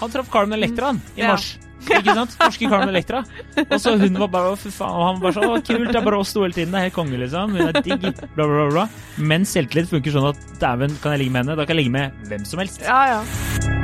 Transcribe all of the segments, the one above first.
Han traff Carmen Electra han, i Ja. mars. Ikke sant? Norske Carmen Electra. Og så hun var bare Fy faen. Og han var sånn Å, kult. Det er bare oss to hele tiden. Det er helt konge, liksom. Hun er digg. Bla, bla. bla. Men selvtillit funker sånn at dæven, kan jeg ligge med henne? Da kan jeg ligge med hvem som helst. Ja, ja.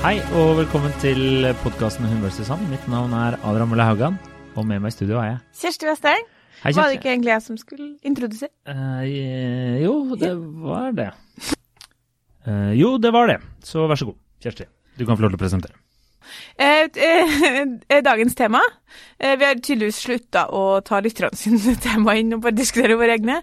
Hei og velkommen til podkasten Hun vs. Han. Mitt navn er Adrian Mølle Haugan, og med meg i studio er jeg. Kjersti Westeng. Hei, Var det ikke egentlig jeg som skulle introdusere? Eh, jo, det var det. Eh, jo, det var det. Så vær så god, Kjersti. Du kan få lov til å presentere. Eh, eh, eh, dagens tema eh, Vi har tydeligvis slutta å ta lytterne sine tema inn og bare diskutere våre egne.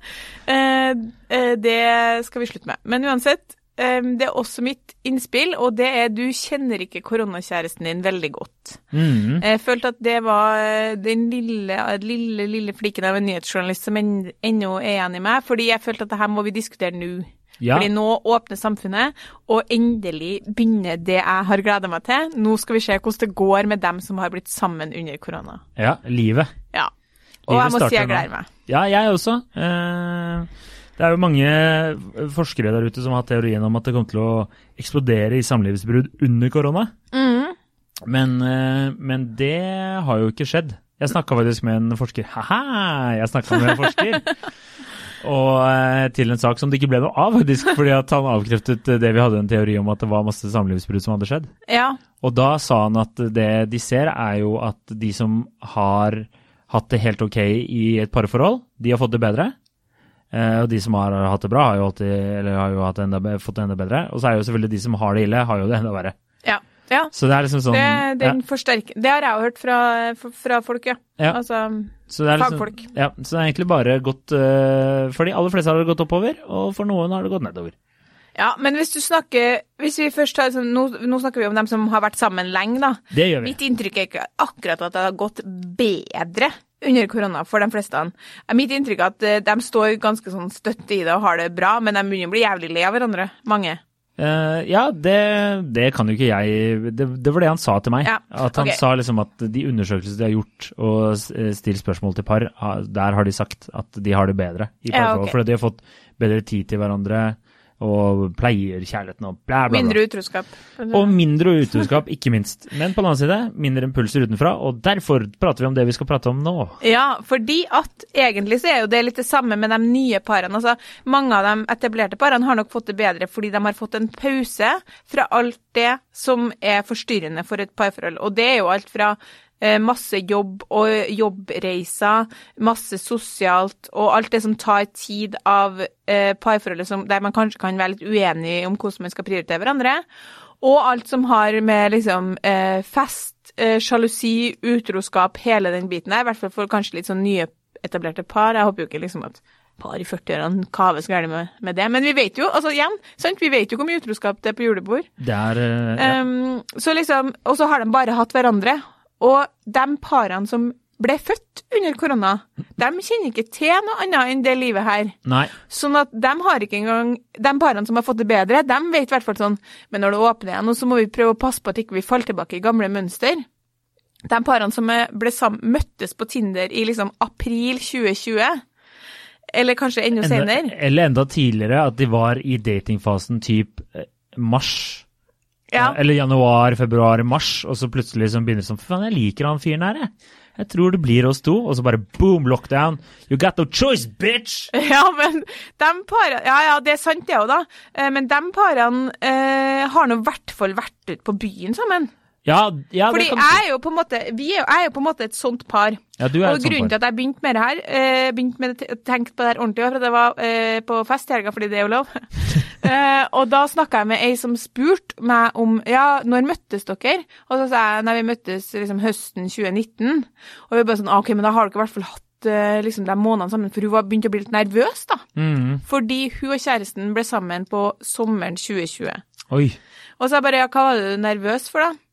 Det skal vi slutte med. Men uansett, det er også mitt innspill, og det er du kjenner ikke koronakjæresten din veldig godt. Mm. Jeg følte at det var eh, den lille, lille, lille fliken av en nyhetsjournalist som en- ennå er igjen i meg, fordi jeg følte at det her må vi diskutere nå. Ja. Fordi nå åpner samfunnet, og endelig begynner det jeg har gleda meg til. Nå skal vi se hvordan det går med dem som har blitt sammen under korona. ja, livet. Ja. Og Livet jeg må si jeg gleder meg. Ja, jeg også. Eh, det er jo mange forskere der ute som har hatt teorien om at det kommer til å eksplodere i samlivsbrudd under korona. Mm. Men, eh, men det har jo ikke skjedd. Jeg snakka faktisk med en forsker. Haha, jeg snakka med en forsker. Og eh, til en sak som det ikke ble noe av, faktisk, fordi at han avkreftet eh, det vi hadde en teori om at det var masse samlivsbrudd som hadde skjedd. Ja. Og da sa han at det de ser, er jo at de som har hatt det helt ok i et parforhold, de har fått det bedre. Eh, og de som har hatt det bra, har jo, alltid, eller har jo enda, fått det enda bedre. Og så er jo selvfølgelig de som har det ille, har jo det enda verre. ja. ja. Så det er liksom sånn Det, forsterker Det har jeg jo hørt fra, fra folk, ja. Ja. Altså Så det liksom, Fagfolk. Ja, så det er egentlig bare gått uh, For de aller fleste har det gått oppover, og for noen har det gått nedover. Ja, men hvis du snakker Hvis vi først tar sånn, nå, nå snakker vi om dem som har vært sammen lenge, da. Det gjør vi. Mitt inntrykk er ikke akkurat at det har gått bedre under korona for de fleste. Mitt inntrykk er at eh, de står ganske sånn støtt i det og har det bra, men de begynner å bli jævlig lei av hverandre. Mange. Uh, ja, det, det kan jo ikke jeg det, det var det han sa til meg. Ja, At han okay. sa liksom at de undersøkelser de har gjort og eh, stilt spørsmål til par, ah, der har de sagt at de har det bedre i Ja, okay. Fordi de har fått bedre tid til hverandre og pleier kjærligheten og bla, bla, bla. Mindre utroskap. Og mindre utroskap, ikke minst. Men på den annen side, mindre impulser utenfra, og derfor prater vi om det vi skal prate om nå. Ja, fordi at egentlig så er jo det litt det samme med de nye parene. Altså, mange av de etablerte parene har nok fått det bedre fordi de har fått en pause fra alt det som er forstyrrende for et parforhold. Og det er jo alt fra masse jobb og jobbreiser, masse sosialt og alt det som tar tid av eh, parforholdet der man kanskje kan være litt uenig om hvordan man skal prioritere hverandre. Og alt som har med liksom eh, fest, eh, sjalusi, utroskap, hele den biten der. I hvert fall for kanskje litt sånn nyetablerte par. Jeg håper jo ikke liksom at par i 40-årene kaver så gærent med, med det. Men vi vet jo, altså igjen, sant? vi vet jo hvor mye utroskap det er på julebord. Det er eh, ja. Um, så liksom, og så har de bare hatt hverandre. Og de parene som ble født under korona, de kjenner ikke til noe annet enn det livet her. Nei. Sånn at de har ikke engang De parene som har fått det bedre, de vet i hvert fall sånn Men når det åpner igjen, så må vi prøve å passe på at ikke vi faller tilbake i gamle mønster. De parene som ble sammen, møttes på Tinder i liksom april 2020, eller kanskje enda senere eller enda tidligere, at de var i datingfasen typ eh, mars. Ja. Eller januar, februar, mars, og så plutselig så begynner det sånn Fy faen, jeg liker han fyren her, jeg. Jeg tror det blir oss to. Og så bare boom, lockdown. You got no choice, bitch! Ja, men de parene Ja, ja, det er sant det òg, da. Eh, Men de parene eh, har nå i hvert fall vært ute på byen sammen. Ja, ja Fordi jeg er jo på en måte Vi er jo, jeg er jo på en måte et sånt par. Ja, du er og et sånt grunnen par. til at jeg begynte med det her, eh, begynte med det, tenkte på det her ordentlig, for det var eh, på fest i helga, fordi det er jo lov. eh, og da snakka jeg med ei som spurte meg om ja, når møttes dere? Og så sa jeg nei, vi møttes liksom høsten 2019. Og vi bare sånn OK, men da har dere i hvert fall hatt liksom de månedene sammen, for hun var begynt å bli litt nervøs, da. Mm. Fordi hun og kjæresten ble sammen på sommeren 2020. Oi. Og så jeg bare ja, hva var du nervøs for, da?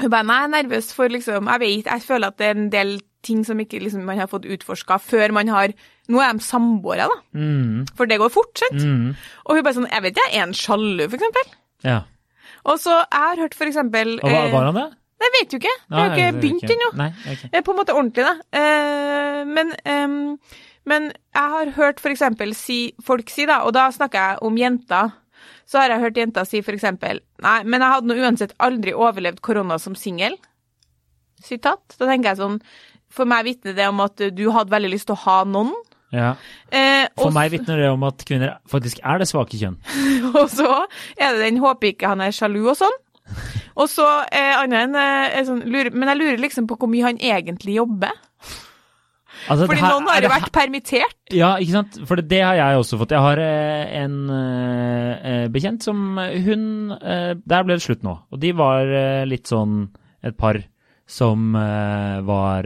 Hun bare nei, jeg er nervøs for liksom Jeg vet, jeg føler at det er en del ting som ikke liksom man har fått utforska før man har Nå er de samboere, da. Mm. For det går fort, sant? Mm. Og hun bare sånn Jeg vet jeg er en sjalu, for eksempel. Ja. Og så jeg har hørt for eksempel Og hva eh, var han det? Jeg vet jo ikke. Jeg har Nei, ikke begynt ennå. Nei, ok. Eh, På en måte ordentlig, da. Eh, men, men jeg har hørt for eksempel si, folk si, da, og da snakker jeg om jenter, så har jeg hørt jenter si eksempel Nei, men jeg hadde nå uansett aldri overlevd korona som singel. Sitat. Da tenker jeg sånn For meg vitner det om at du hadde veldig lyst til å ha noen. Ja. Eh, For og, meg vitner det om at kvinner faktisk er det svake kjønn. og så er det den håper ikke han er sjalu og sånn. Og så eh, andre enn eh, sånn, lurer, Men jeg lurer liksom på hvor mye han egentlig jobber. Altså, Fordi her- noen har jo det vært permittert. Ja, ikke sant? For det, det har jeg også fått. Jeg har eh, en eh, bekjent som hun eh, Der ble det slutt nå. Og de var eh, litt sånn et par som var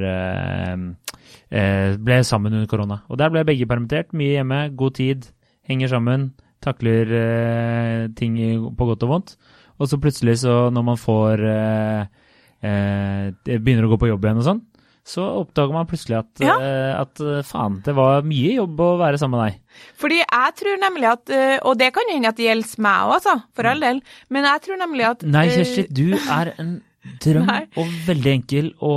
Ble sammen under korona. Og der ble begge permittert. Mye hjemme, god tid, henger sammen, takler ting på godt og vondt. Og så plutselig, så når man får Begynner å gå på jobb igjen og sånn, så oppdager man plutselig at, Ja. eh, at eh, faen, det var mye jobb å være sammen med deg. Fordi jeg tror nemlig at eh, Og det kan hende at det gjelder meg òg, altså. For all del. Men jeg tror nemlig at Nei, Kjersti, du er en drøm Nei. og veldig enkel å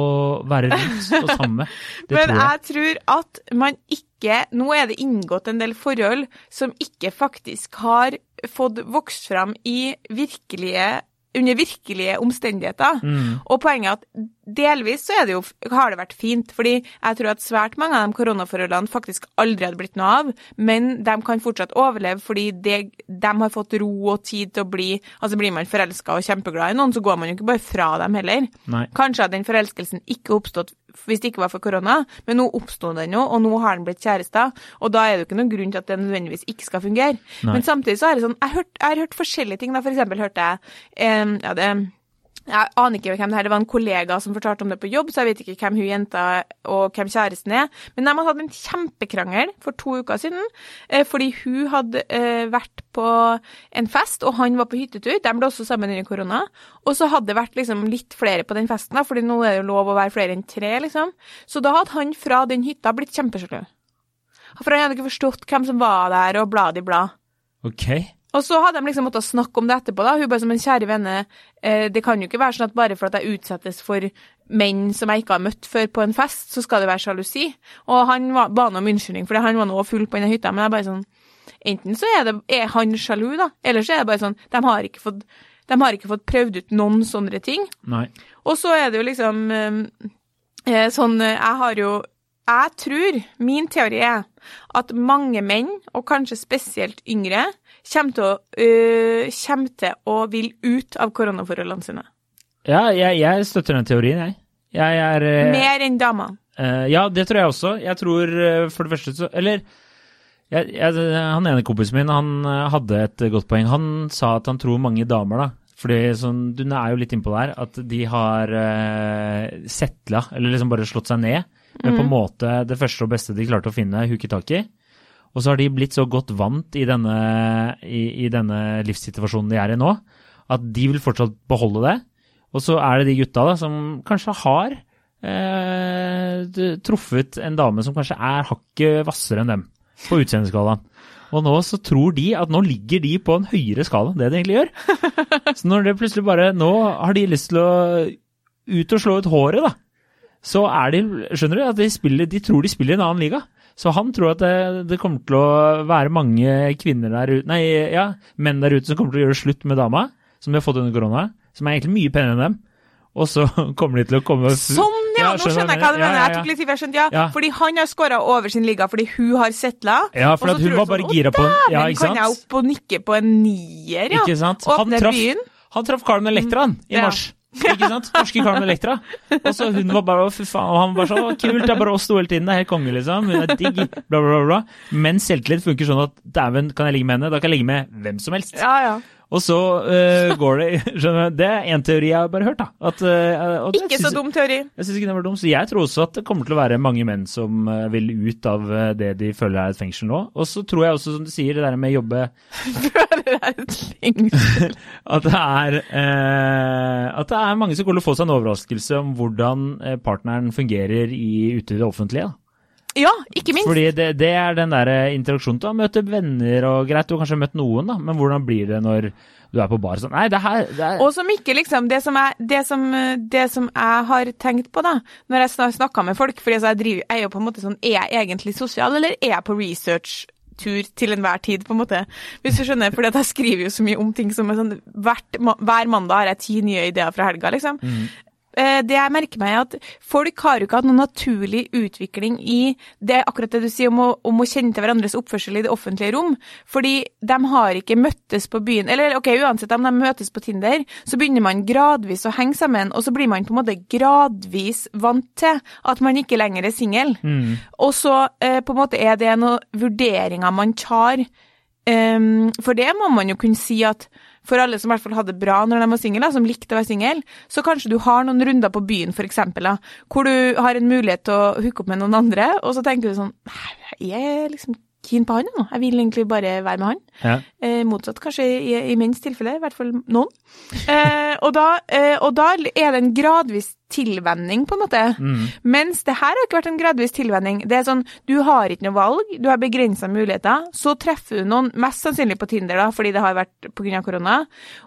være rundt og sammen med. Men jeg tror at man ikke Nå er det inngått en del forhold som ikke faktisk har fått vokst fram i virkelige under virkelige omstendigheter. Mm. Og poenget er at delvis så det jo, har det vært fint, fordi jeg tror at svært mange av de koronaforholdene faktisk aldri hadde blitt noe av, men de kan fortsatt overleve fordi det, de har fått ro og tid til å bli Altså blir man forelska og kjempeglad i noen, så går man jo ikke bare fra dem heller. Nei. Kanskje hadde den forelskelsen ikke oppstått hvis det ikke var for korona, men nå oppsto den jo, og nå har den blitt kjærester, og da er det jo ikke noen grunn til at det nødvendigvis ikke skal fungere. Nei. Men samtidig så er det sånn Jeg, har hørt, jeg har hørt forskjellige ting, da. For eksempel hørte jeg eh, ja, det jeg aner ikke hvem det her, det var en kollega som fortalte om det på jobb, så jeg vet ikke hvem hun jenta og hvem kjæresten er. Men de hadde hatt en kjempekrangel for to uker siden, eh, fordi hun hadde eh, vært på en fest, og han var på hyttetur. De ble også sammen under korona. Og så hadde det vært liksom litt flere på den festen, fordi nå er det jo lov å være flere enn tre, liksom. Så da hadde han fra den hytta blitt kjempesjalu. For han hadde ikke forstått hvem som var der, og blad i blad. Ok. Og så hadde de liksom måttet snakke om det etterpå. da. Hun bare som en kjære venne, eh, det kan jo ikke være sånn at bare for at jeg utsettes for menn som jeg ikke har møtt før på en fest, så skal det være sjalusi. Og han var, ba om unnskyldning, for han var nå full på denne hytta. Men jeg bare sånn Enten så er, det, er han sjalu, da, eller så er det bare sånn De har ikke fått, de har ikke fått prøvd ut noen sånne ting. Nei. Og så er det jo liksom eh, eh, sånn Jeg har jo Jeg tror Min teori er at mange menn, og kanskje spesielt yngre, kommer til å, øh, kommer til å vil ut av koronaforholdene sine. Ja, jeg, jeg støtter den teorien, jeg. Jeg er øh, Mer enn damer. Øh, ja, det tror jeg også. Jeg tror for det første så Eller jeg, jeg, han ene kompisen min han hadde et godt poeng. Han sa at han tror mange damer, da fordi sånn, Du er jo litt innpå der at de har uh, settla, eller liksom bare slått seg ned men på en måte det første og beste de klarte å finne, huketak i. Og så har de blitt så godt vant i denne, i, i denne livssituasjonen de er i nå, at de vil fortsatt beholde det. Og så er det de gutta da, som kanskje har eh, truffet en dame som kanskje er hakket hvassere enn dem på utseendeskalaen. Og nå så tror de at nå ligger de på en høyere skala enn det de egentlig gjør. Så når det plutselig bare Nå har de lyst til å ut og slå ut håret, da. Så er de Skjønner du? At de, spiller, de tror de spiller i en annen liga. Så han tror at det, det kommer til å være mange kvinner der ute Nei, ja, menn der ute som kommer til å gjøre slutt med dama, som de har fått under korona, som er egentlig mye penere enn dem. Og så kommer de til å komme Sånn, ja! Nå skjønner jeg hva du mener. Jeg tok litt jeg skjønte, ja. Ja. Fordi han har skåra over sin liga fordi hun har settla. Ja, for hun var bare sånn, gira på en Ja, ikke sant? kan jeg opp og nikke på en nier, ja? Ikke sant? Han Åpne traff, byen? han traff Carmen Electra i Ja. mars. Ikke sant? Norske Carmen Electra. Og så hun var bare fy faen, og han var så kult, det er bare oss to hele tiden, det er helt konge, liksom. Hun er digg, bla, bla. bla. Men selvtillit funker sånn at dæven, kan jeg ligge med henne? Da kan jeg ligge med hvem som helst. Ja, ja. Og så uh, går det skjønner du, Det er én teori jeg har bare hørt, da. At, uh, Ikke så synes- dum teori. Jeg syns ikke den var dum, så jeg tror også at det kommer til å være mange menn som eh, vil ut av det de føler er et fengsel nå. Og så tror jeg også, som du sier, det der med jobbe Føler det er et fengsel. At det er At det er mange som kommer til å få seg en overraskelse om hvordan partneren fungerer i, ute i det offentlige. Da. Ja, ikke minst. Fordi det, det er den der eh, interaksjonen å møte venner og greit, du har kanskje møtt noen, da, men hvordan blir det når du er på bar sånn Nei, det her det er, Og som ikke liksom Det som jeg, det som, det som jeg har tenkt på, da, når jeg snakker med folk fordi altså jeg, driver, jeg er jo på en måte sånn Er jeg egentlig sosial, eller er jeg på research-tur til enhver tid, på en måte? Hvis du skjønner, at jeg skriver jo så mye om ting som er sånn Hver mandag har jeg ti nye ideer fra helga, liksom. Eh, Det jeg merker meg er at folk har jo ikke hatt noen naturlig utvikling i det akkurat det du sier om å, om å kjenne til hverandres oppførsel i det offentlige rom. Fordi de har ikke møttes på byen. Eller ok, uansett om de møtes på Tinder, så begynner man gradvis å henge sammen, og så blir man på en måte gradvis vant til at man ikke lenger er singel. Og så eh, på en måte er det noen vurderinger man tar. Ehm, for det må man jo kunne si at for alle som i hvert fall hadde det bra når de var single, som likte å være singel, så kanskje du har noen runder på byen, eksempel, hvor du har en mulighet til å hooke opp med noen andre, og så tenker du sånn «Nei, Jeg er liksom keen på han jeg vil egentlig bare være med han. ja. Eh, motsatt kanskje i, i minst tilfelle, i hvert fall noen. Eh, og, da, eh, og da er det en gradvis tilvenning, på en måte. Mens det her har ikke vært en gradvis tilvenning. Det er sånn, du har ikke noe valg, du har begrensa muligheter. Så treffer du noen, mest sannsynlig på Tinder, da, fordi det har vært pga. korona.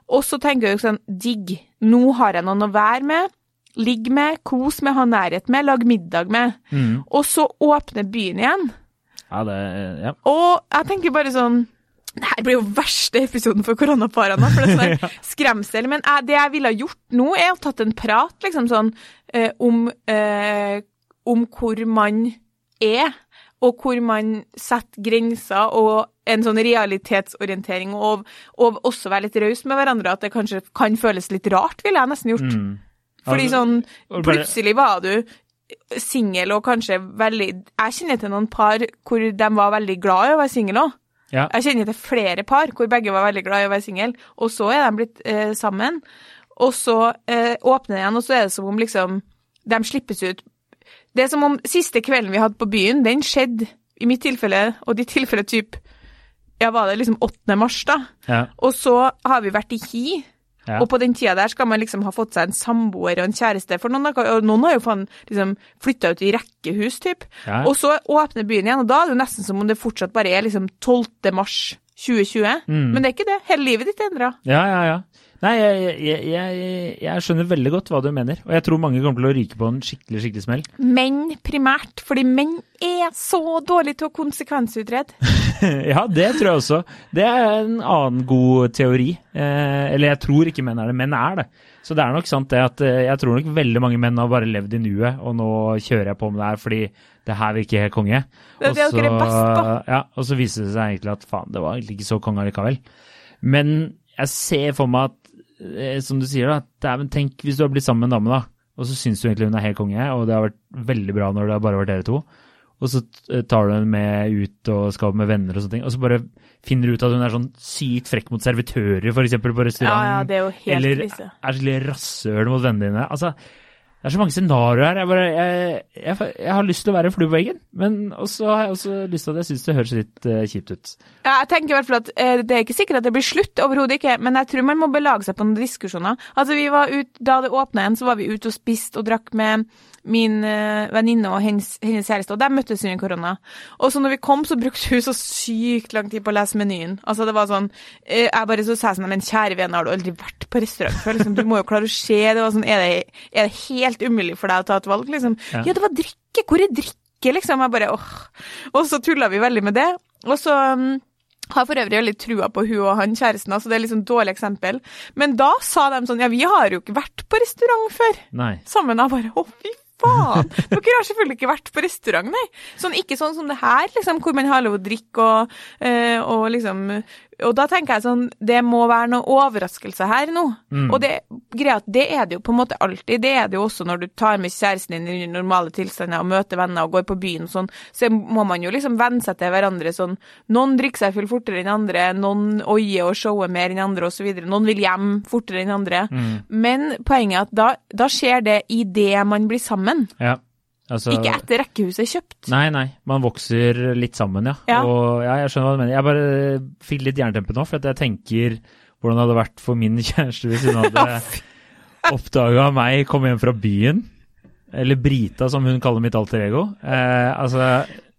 Og så tenker du sånn, digg, nå har jeg noen å være med. Ligg med, kos med, ha nærhet med, lag middag med. Og så åpner byen igjen. Ja, det Ja. Og jeg tenker bare sånn det her blir jo verste episoden for koronaparene, for det er sånn skremsel. Men jeg, det jeg ville ha gjort nå, er å tatt en prat, liksom sånn, eh, om, eh, om hvor man er, og hvor man setter grenser, og en sånn realitetsorientering, og, og også være litt raus med hverandre, at det kanskje kan føles litt rart, ville jeg nesten gjort. Fordi Altså, sånn, plutselig var du singel og kanskje veldig Jeg kjenner til noen par hvor de var veldig glad i å være singel òg. Ja. Jeg kjenner til flere par hvor begge var veldig glad i å være singel, og så er de blitt eh, sammen. Og så eh, åpner det igjen, og så er det som om liksom de slippes ut. Det er som om siste kvelden vi hadde på byen, den skjedde i mitt tilfelle, og ditt tilfelle typ Ja, var det liksom 8. mars, da? Ja. Og så har vi vært i Hi. Ja. Og på den tida der skal man liksom ha fått seg en samboer og en kjæreste, for noen, og noen har jo faen liksom flytta ut i rekkehus, typ. Ja. Og så åpner byen igjen, og da er det jo nesten som om det fortsatt bare er liksom 12. mars 2020. Mm. Men det er ikke det. Hele livet ditt er endra. Ja, ja, ja. Nei, jeg, jeg, jeg, skjønner veldig godt hva du mener, og jeg tror mange kommer til å ryke på en skikkelig, skikkelig smell. Menn primært, fordi menn er så dårlige til å konsekvensutrede. ja, det tror jeg også. Det er en annen god teori. Eh, eller jeg tror ikke menn er det, menn er det. Så det er nok sant det at eh, jeg tror nok veldig mange menn har bare levd i nuet, og nå kjører jeg på med det her fordi det her virker helt konge. Det er dere er så- best på. Ja, og så viser det seg egentlig at faen, det var egentlig ikke så konge allikevel. Men jeg ser for meg at, som du sier da, dæven, tenk hvis du har blitt sammen med en dame da, og så syns du egentlig hun er helt konge, og det har vært veldig bra når det har bare vært dere to. Og så eh, tar du henne med ut og skal med venner og sånne ting, og så bare finner du ut at hun er sånn sykt frekk mot servitører, eksempel på Ja, restaurant. ja, det er jo helt eller krise. er skikkelig rasshøl mot vennene dine. Altså, det er så mange scenarioer her. Jeg, bare, jeg, jeg, jeg har lyst til å være flue på veggen, men også har jeg også lyst til at jeg syns det høres litt uh, kjipt ut. Ja, jeg tenker i hvert fall at uh, Det er ikke sikkert at det blir slutt, overhodet ikke, men jeg tror man må belage seg på noen diskusjoner. Altså, vi var ut, Da det åpna igjen, så var vi ute og spiste og drakk med min eh, venninne og hennes, hennes kjæreste, og de møttes under korona. Og så når vi kom, så brukte hun så sykt lang tid på å lese menyen. Altså, det var sånn eh, Jeg bare så sa sånn Men kjære vene, har du aldri vært på restaurant før? Liksom, du må jo klare å se. Det var sånn Er det, er det helt umulig for deg å ta et valg, liksom? Ja. Ja, det var drikke. Hvor er drikke, liksom? Jeg bare åh. Og så tulla vi veldig med det. Og så um, har for øvrig veldig trua på hun og han kjæresten, altså det er liksom dårlig eksempel. Men da sa de sånn, ja vi har jo ikke vært på restaurant før. Nei. Sammen, jeg bare, å fy faen, dere har selvfølgelig ikke vært på restaurant, nei. Sånn, ikke sånn som det her, liksom, hvor man har lov å drikke og, eh, og liksom, og da tenker jeg sånn, det må være noen overraskelse her nå. Og det, greia, at det er det jo på en måte alltid, det er det jo også når du tar med kjæresten din i normale tilstander og møter venner og går på byen og sånn, så må man jo liksom venne seg til hverandre sånn, noen drikker seg full fortere enn andre, noen oier og shower mer enn andre videre, noen vil hjem fortere enn andre. Men poenget er at da, da skjer det i det man blir sammen, Ja. Altså, ikke etter rekkehuset er kjøpt. Nei, nei. Man vokser litt sammen, ja. Ja. Og ja, jeg skjønner hva du mener. Jeg bare fikk litt jerntempe nå, for at jeg tenker hvordan det hadde vært for min kjæreste hvis hun hadde oppdaga meg komme hjem fra byen. eller Brita som hun kaller mitt alter ego. Eh, altså,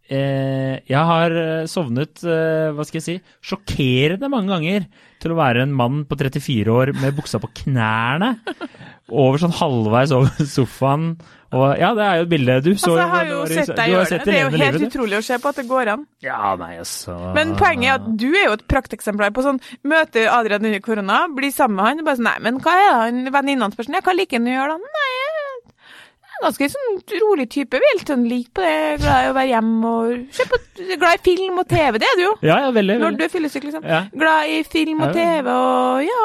eh, jeg har eh, sovnet, eh, hva skal jeg si, sjokkerende mange ganger til å være en mann på 34 år med buksa på knærne, over sånn halvveis over sofaen. Og ja, det er jo et bilde du så. Altså, jeg har jo du sett du deg har gjøre sett det. Det er jo helt livet, utrolig å se på at det går an. Ja, nei, altså. Men poenget er at du er jo et prakteksemplar på sånn Møter Adrian under korona, blir sammen med han, og bare sånn Nei, men hva er det han venninnene spør sånn Ja, hva liker han å gjøre da? Nei, ganske sånn rolig type. Vi er litt sånn lik på det. Glad i å være hjemme og se på Glad i film og TV, det er du jo. Ja, ja, veldig. Når du er fyllesyk, liksom. Ja. Glad i film og TV og ja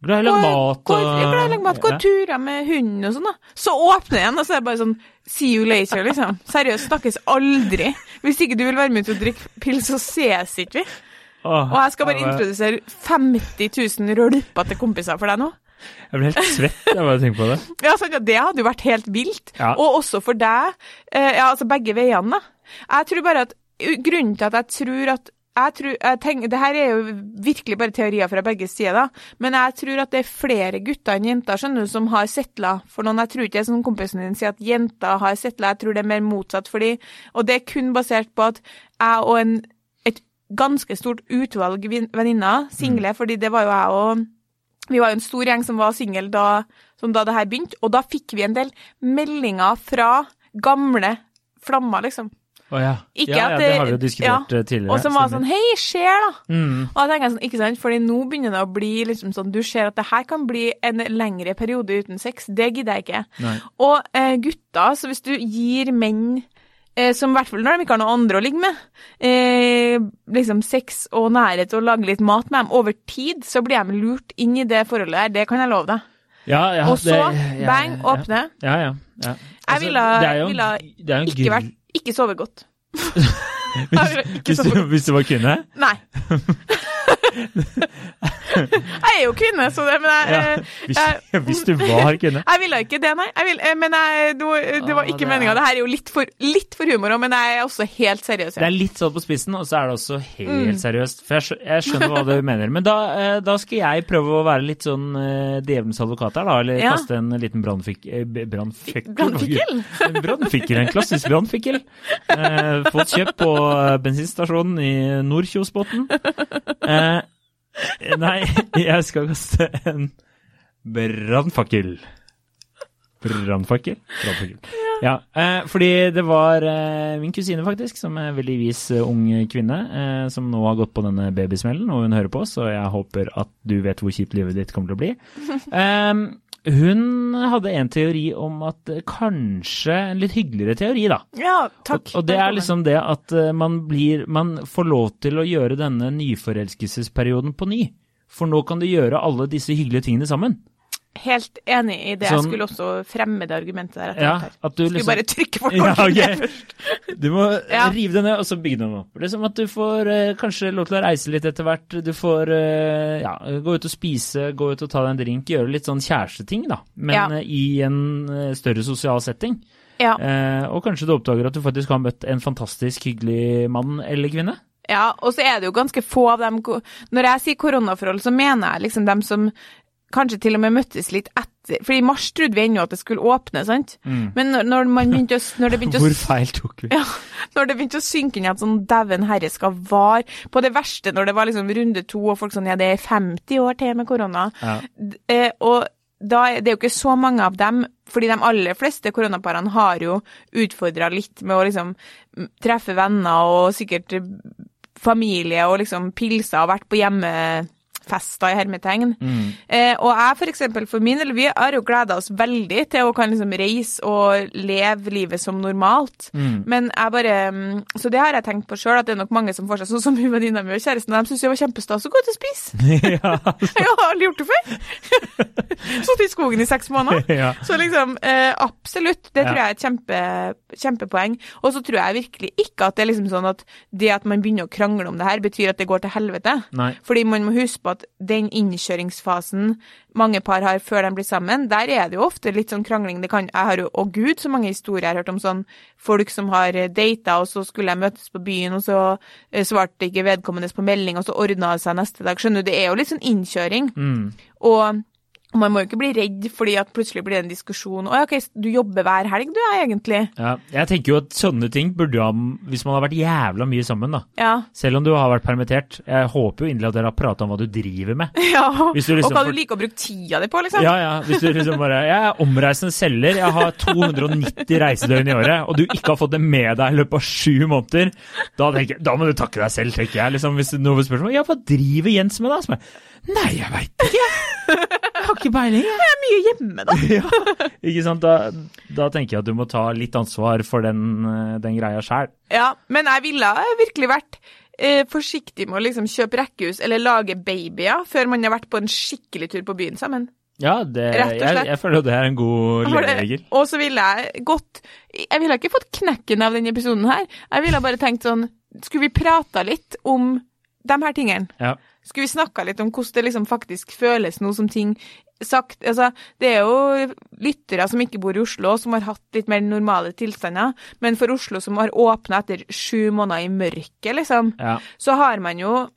Glad i å lage mat Går, glad i å lage mat. Går turer med hunden og sånn, da. Så åpner jeg igjen, og så er det bare sånn See you later, liksom. Seriøst, snakkes aldri. Hvis ikke du vil være med ut og drikke pils, så ses ikke vi. Og jeg skal bare introdusere 50 000 rølpete kompiser for deg nå. Jeg blir helt svett av å tenke på det. Ja, sånn, ja, Det hadde jo vært helt vilt. Ja. Og også for deg. Eh, ja, altså begge veiene, da. Jeg tror bare at Grunnen til at jeg tror at jeg tror, jeg tenker, det her er jo virkelig bare teorier fra begge sider, da. men jeg tror at det er flere gutter enn jenter skjønner du, som har settla for noen. Jeg tror ikke det er som kompisen din sier at jenter har settla, jeg tror det er mer motsatt. fordi, Og det er kun basert på at jeg og en, et ganske stort utvalg venninner, single, fordi det var jo jeg og vi var jo en stor gjeng som var single da, som da det her begynte, og da fikk vi en del meldinger fra gamle flammer, liksom. Å ja. Ikke ja, ja, det- har vi jo diskutert ja. tidligere. Og som var sånn Hei, skjer, da? mm. Og da tenker jeg sånn, ikke sant, fordi nå begynner det å bli liksom sånn Du ser at det her kan bli en lengre periode uten sex. Det gidder jeg ikke. Nei. Og eh, gutter, så hvis du gir menn eh, som i hvert fall når de ikke har noe andre å ligge med, eh, liksom sex og nærhet og lage litt mat med dem over tid, så blir de lurt inn i det forholdet her. Det kan jeg love deg. Ja, ja, og så, det- bang, ja, åpne. Ja, ja. ja. Jeg ville, ville ikke vært Ikke sove godt. hvis, ikke hvis, du, hvis du var kvinne? Nei. jeg er jo kvinne, så det Men jeg, Ja, eh, hvis, jeg- hvis du var kvinne. Jeg ville ikke det, nei. Jeg vil, eh, men jeg, det, var, det var ikke det er- meninga. Det her er jo litt for, litt for humor òg, men jeg er også helt seriøs. Det er litt sånn på spissen, og så er det også helt Mm. seriøst. For jeg, jeg skjønner hva du mener. Men da, eh, da skal jeg prøve å være litt sånn eh, djevelens advokat her, da. Eller Ja. kaste en liten brannfik... eh, Brannfikkel? Brannfikkel? En brannfikkel, en klassisk brannfikkel. Eh, fått kjøpt på eh, bensinstasjonen i Nordkjosbotn. Eh, nei, jeg skal kaste en brannfakkel. Brannfakkel? Brannfakkel. Ja, eh, fordi det var eh, min kusine faktisk, som er en veldig vis eh, ung kvinne, eh, som nå har gått på denne babysmellen, og hun hører på, så jeg håper at du vet hvor kjipt livet ditt kommer til å bli. Hun hadde en teori om at eh, kanskje en litt hyggeligere teori, da. Ja, takk. Og, og det er liksom det at eh, man blir Man får lov til å gjøre denne nyforelskelsesperioden på ny. For nå kan du gjøre alle disse hyggelige tingene sammen. Helt enig i det. Sånn- Jeg skulle også fremme det argumentet der. Ja, at du Skulle liksom bare trykke for noe ja, først. Du må Ja. rive det ned, og så bygge det opp. Liksom at du får eh, kanskje lov til å reise litt etter hvert. Du får eh, ja, gå ut og spise, gå ut og ta deg en drink, gjøre litt sånn kjæresteting, da. Men eh, i en eh, større sosial setting. Ja. Eh, og kanskje du oppdager at du faktisk har møtt en fantastisk hyggelig mann eller kvinne. Ja, og så er det jo ganske få av dem Når jeg sier koronaforhold, så mener jeg liksom dem som kanskje til og med møttes litt etter For i mars trodde vi ennå at det skulle åpne, sant? Men når, når, man begynte å, når det begynte å Hvor feil tok vi? Ja, når det begynte å synke inn at sånn dæven herre skal vare På det verste, når det var liksom runde to, og folk sånn ja, det er 50 år til med korona. Ja. Eh, og da det er jo ikke så mange av dem, fordi de aller fleste koronaparene har jo utfordra litt med å liksom mm, treffe venner og sikkert eh, familie og liksom pilser og vært på hjemmefester i hermetegn. Eh, og jeg for eksempel, for min del, vi har jo gleda oss veldig til å kan liksom reise og leve livet som normalt. Men jeg bare mm, Så det har jeg tenkt på sjøl, at det er nok mange som får seg sånn som hun venninna mi og kjæresten, de syns det var kjempestas å gå ut og spise. ja, Jeg har aldri gjort det før. Sittet i skogen i seks måneder. ja. Så liksom, eh, absolutt. Det tror jeg er et kjempe, kjempepoeng. Og så tror jeg virkelig ikke at det er liksom sånn at det at man begynner å krangle om det her, betyr at det går til helvete. Nei. Fordi man må huske på at den innkjøringsfasen mange par har før de blir sammen, der er det jo ofte litt sånn krangling. Det kan, jeg har jo, å gud, så mange historier jeg har hørt om sånn folk som har data, og så skulle jeg møtes på byen, og så eh, svarte ikke vedkommende på melding, og så ordna det seg neste dag. Skjønner du, det er jo litt sånn innkjøring. Mm. Og Og man må jo ikke bli redd fordi at plutselig blir det en diskusjon. Å ja, ok, du jobber hver helg du, ja, egentlig. Ja, jeg tenker jo at sånne ting burde ha Hvis man har vært jævla mye sammen, da. Ja. Selv om du har vært permittert. Jeg håper jo inderlig at dere har prata om hva du driver med. ja. Liksom og hva du liker å bruke tida di på, liksom. Ja, ja. Hvis du liksom bare Jeg er omreisende selger, jeg har 290 reisedøgn i året, og du ikke har fått det med deg i løpet av sju måneder, da, tenker da må du takke deg selv, tenker jeg. Liksom, hvis noen spørsmål Ja, hva driver Jens med, da? Nei, jeg veit ikke. Jeg har ikke peiling, jeg. Jeg er mye hjemme, da. Ja, ikke sant? Da, da tenker jeg at du må ta litt ansvar for den, eh, den greia sjæl. Ja, men jeg ville virkelig vært eh, forsiktig med å liksom kjøpe rekkehus eller lage babyer før man har vært på en skikkelig tur på byen sammen. Ja, det, jeg, jeg føler jo det er en god leveregel. Og så ville jeg gått Jeg ville ikke fått knekken av denne episoden her. Jeg ville bare tenkt sånn Skulle vi prata litt om de her tingene? Ja. Skulle vi snakka litt om hvordan det liksom faktisk føles nå som ting sagt Altså, det er jo lyttere som ikke bor i Oslo, som har hatt litt mer normale tilstander, men for Oslo som har åpna etter sju måneder i mørket, liksom, Ja. så har man jo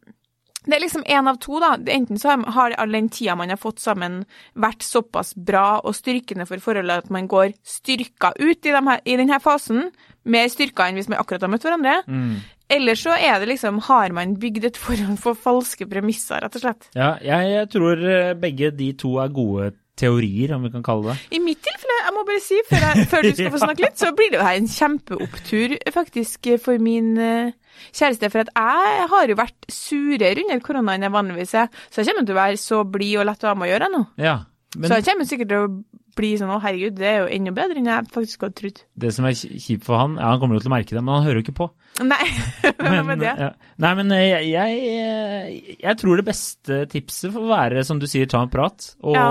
det er liksom én av to, da. Enten så har- har all den tida man har fått sammen, vært såpass bra og styrkende for forholdet at man går styrka ut i, de her, i denne fasen, mer styrka enn hvis man akkurat har møtt hverandre. Mm. Eller så er det liksom, har man bygd et forhold for falske premisser, rett og slett. Ja, jeg, tror eh, begge de to er gode teorier, om vi kan kalle det. I mitt tilfelle, jeg må bare si, før, jeg, før du skal få snakke litt, så blir det jo her en kjempeopptur faktisk for min eh, kjæreste. For at jeg har jo vært surere under korona enn jeg vanligvis er. Så jeg kommer til å være så blid og lett å ha med å gjøre nå. Ja, men Så jeg kommer sikkert til å bli sånn å herregud, det er jo enda bedre enn jeg faktisk hadde trodd. det som er kjipt for han, ja, han kommer jo til å merke det, men han hører jo ikke på. Nei, men, med det? ja. Nei, men eh, jeg, jeg, jeg tror det beste tipset får være, som du sier, ta en prat. Og Ja.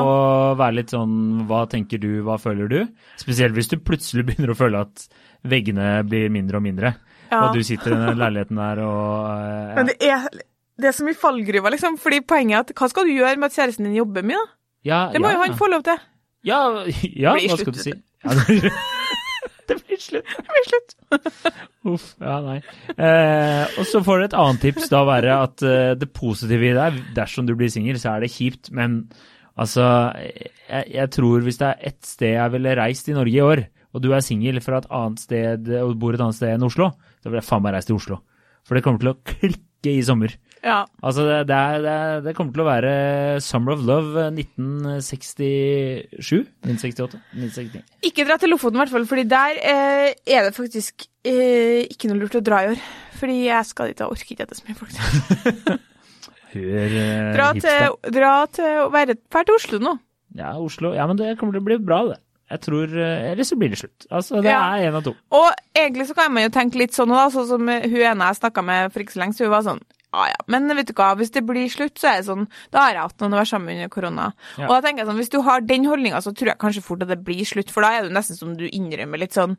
være litt sånn hva tenker du, hva føler du? Spesielt hvis du plutselig begynner å føle at veggene blir mindre og mindre. Ja. Og du sitter i den leiligheten der og eh, Men det er, det er som i fallgruva, liksom. Fordi poenget er at hva skal du gjøre med at kjæresten din jobber mye, da? ja, Det må jo han få lov til. Ja, ja hva skal du si? Ja, det blir, det blir slutt. Det blir slutt. Uff, ja, nei. Eh, og så får du et annet tips da være at eh, det positive i er, dersom du blir singel, så er det kjipt, men altså, jeg, jeg tror hvis det er ett sted jeg ville reist i Norge i år, og du er singel fra et annet sted, og bor et annet sted enn Oslo, så ville jeg faen meg reist til Oslo. For det kommer til å klikke i sommer. Ja. Altså, det, det, er, det, er, det kommer til å være Summer of Love 1967? 1968? 1969? Ikke dra til Lofoten, i hvert fall, fordi der eh, er det faktisk eh, ikke noe lurt å dra i år. Fordi jeg skal dit, og orker ikke dette det så mye folk. Hør eh, Dra hipster. til, dra til å være Dra til Oslo nå. Ja, Oslo. Ja, men det kommer til å bli bra, det. Jeg tror eh, Eller så blir det slutt. Altså, det Ja. er én av to. Og egentlig så kan man jo tenke litt sånn, da, sånn som hun ene jeg snakka med for ikke så lenge siden, hun var sånn ja ja, men vet du hva, hvis det blir slutt, så er det sånn Da har jeg hatt noen å være sammen under korona. Ja. Og da tenker jeg sånn, hvis du har den holdninga, så tror jeg kanskje fort at det blir slutt, for da er det nesten som du innrømmer litt sånn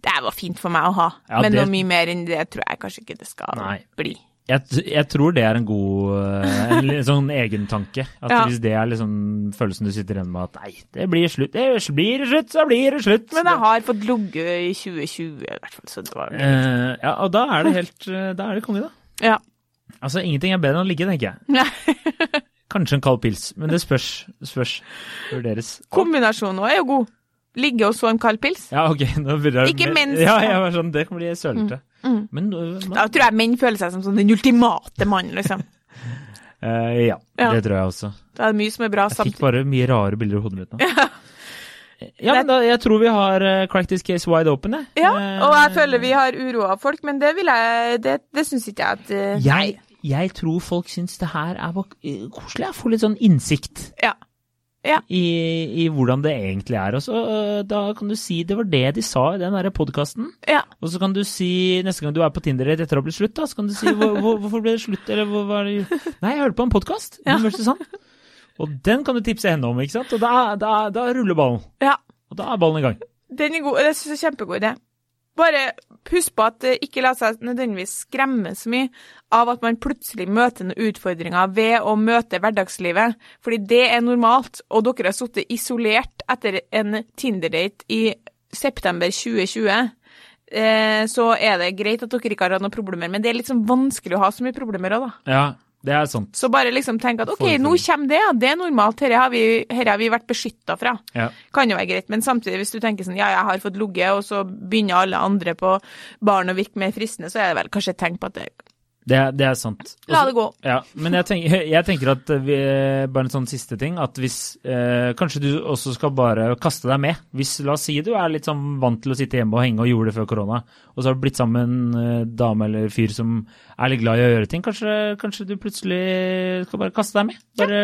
Det var fint for meg å ha, Ja, men det- noe mye mer enn det tror jeg kanskje ikke det skal Nei. bli. Jeg, jeg tror det er en god eh, en sånn egentanke. At Ja. hvis det er liksom følelsen du sitter igjen med at nei, det blir slutt, det blir slutt, så blir det slutt. Men jeg har fått ligget i 2020, i hvert fall, så det var uh, ja, og da er det helt eh, Da er det konge, da. Ja. Altså, ingenting er bedre enn å ligge, tenker jeg. Nei. Kanskje en kald pils, men det spørs. spørs. Vurderes. Kombinasjonen òg er jo god. Ligge og så en kald pils. Ja, ok. Ikke mens- Ja, jeg var sånn, det kan bli sølete. Mm. Men øh, Da tror jeg menn føler seg som sånn den ultimate mannen, liksom. uh, ja, Ja. det tror jeg også. Det er mye som er bra samtidig. Jeg fikk bare mye rare bilder i hodet mitt nå. Ja, men da, jeg tror vi har uh, crack this case wide open, jeg. Ja, Eh, og jeg føler vi har uroa folk, men det vil jeg Det, det syns ikke jeg at uh, jeg, jeg tror folk syns det her er eh, koselig. Jeg får litt sånn innsikt Ja. i, i hvordan det egentlig er. Og så uh, da kan du si det var det de sa i den derre podkasten. Ja. Og så kan du si, neste gang du er på Tinder etter å ha blitt slutt, da, så kan du si hvor, hvor, hvorfor ble det slutt, eller hvor var det Nei, jeg hørte på en podkast. Ja. Sånn. Og den kan du tipse henne om, ikke sant? Og da, da, da ruller ballen. ja. Og da er ballen i gang. Den er god. Det synes jeg er kjempegod idé. Bare husk på at det ikke la seg nødvendigvis skremme så mye av at man plutselig møter noen utfordringer ved å møte hverdagslivet, fordi det er normalt, og dere har sittet isolert etter en Tinder-date i september 2020. Eh, så er det greit at dere ikke har hatt noen problemer, men det er litt sånn vanskelig å ha så mye problemer òg, da. Ja, Det er sant. Så bare liksom tenk at ok, nå kommer det, det er normalt, dette har har vi vært beskytta fra. Ja. Kan jo være greit, men samtidig, hvis du tenker sånn ja, jeg har fått ligget, og så begynner alle andre på baren å virke mer fristende, så er det vel kanskje et tegn på at det Det, det er sant. La det gå. Ja, men jeg tenker, jeg tenker at vi, bare en sånn siste ting, at hvis eh, kanskje du også skal bare kaste deg med. Hvis, la oss si du er litt sånn vant til å sitte hjemme og henge og gjorde det før korona, og så har du blitt sammen med en eh, dame eller fyr som er litt glad i å gjøre ting, kanskje, kanskje du plutselig skal bare kaste deg med. Bare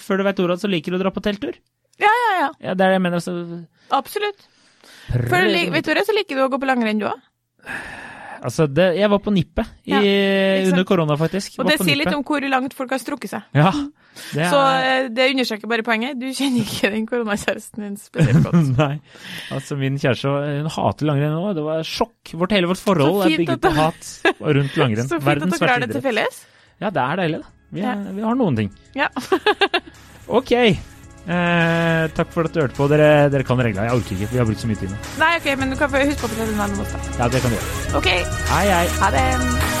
før du vet ordet, så liker du å dra på telttur. Ja, ja, ja. Ja, det er det jeg mener. Så, Absolutt. Før du vet du det, så liker du å gå på langrenn, du òg. Altså, det, jeg var på nippet Ja, under korona, faktisk. Og det sier litt om hvor langt folk har strukket seg. Ja, det Så er... Så det understreker bare poenget. Du kjenner ikke den koronakjæresten din spesielt godt. Nei. Altså, min kjæreste hun hater langrenn nå. Det var sjokk. Vårt, hele vårt forhold er bygget på hat rundt langrenn. Så fint at dere har det til felles. Ja, det er deilig, da. Vi, er, Ja. vi har noen ting. Ja. Ok. Eh, takk for at du hørte på. Dere, dere kan reglene. Jeg orker ikke. Vi har brukt så mye tid nå. Nei, ok, men du kan huske på å fortelle en annen måte. Ja, det kan du gjøre. Ok, Hei, hei. ha det.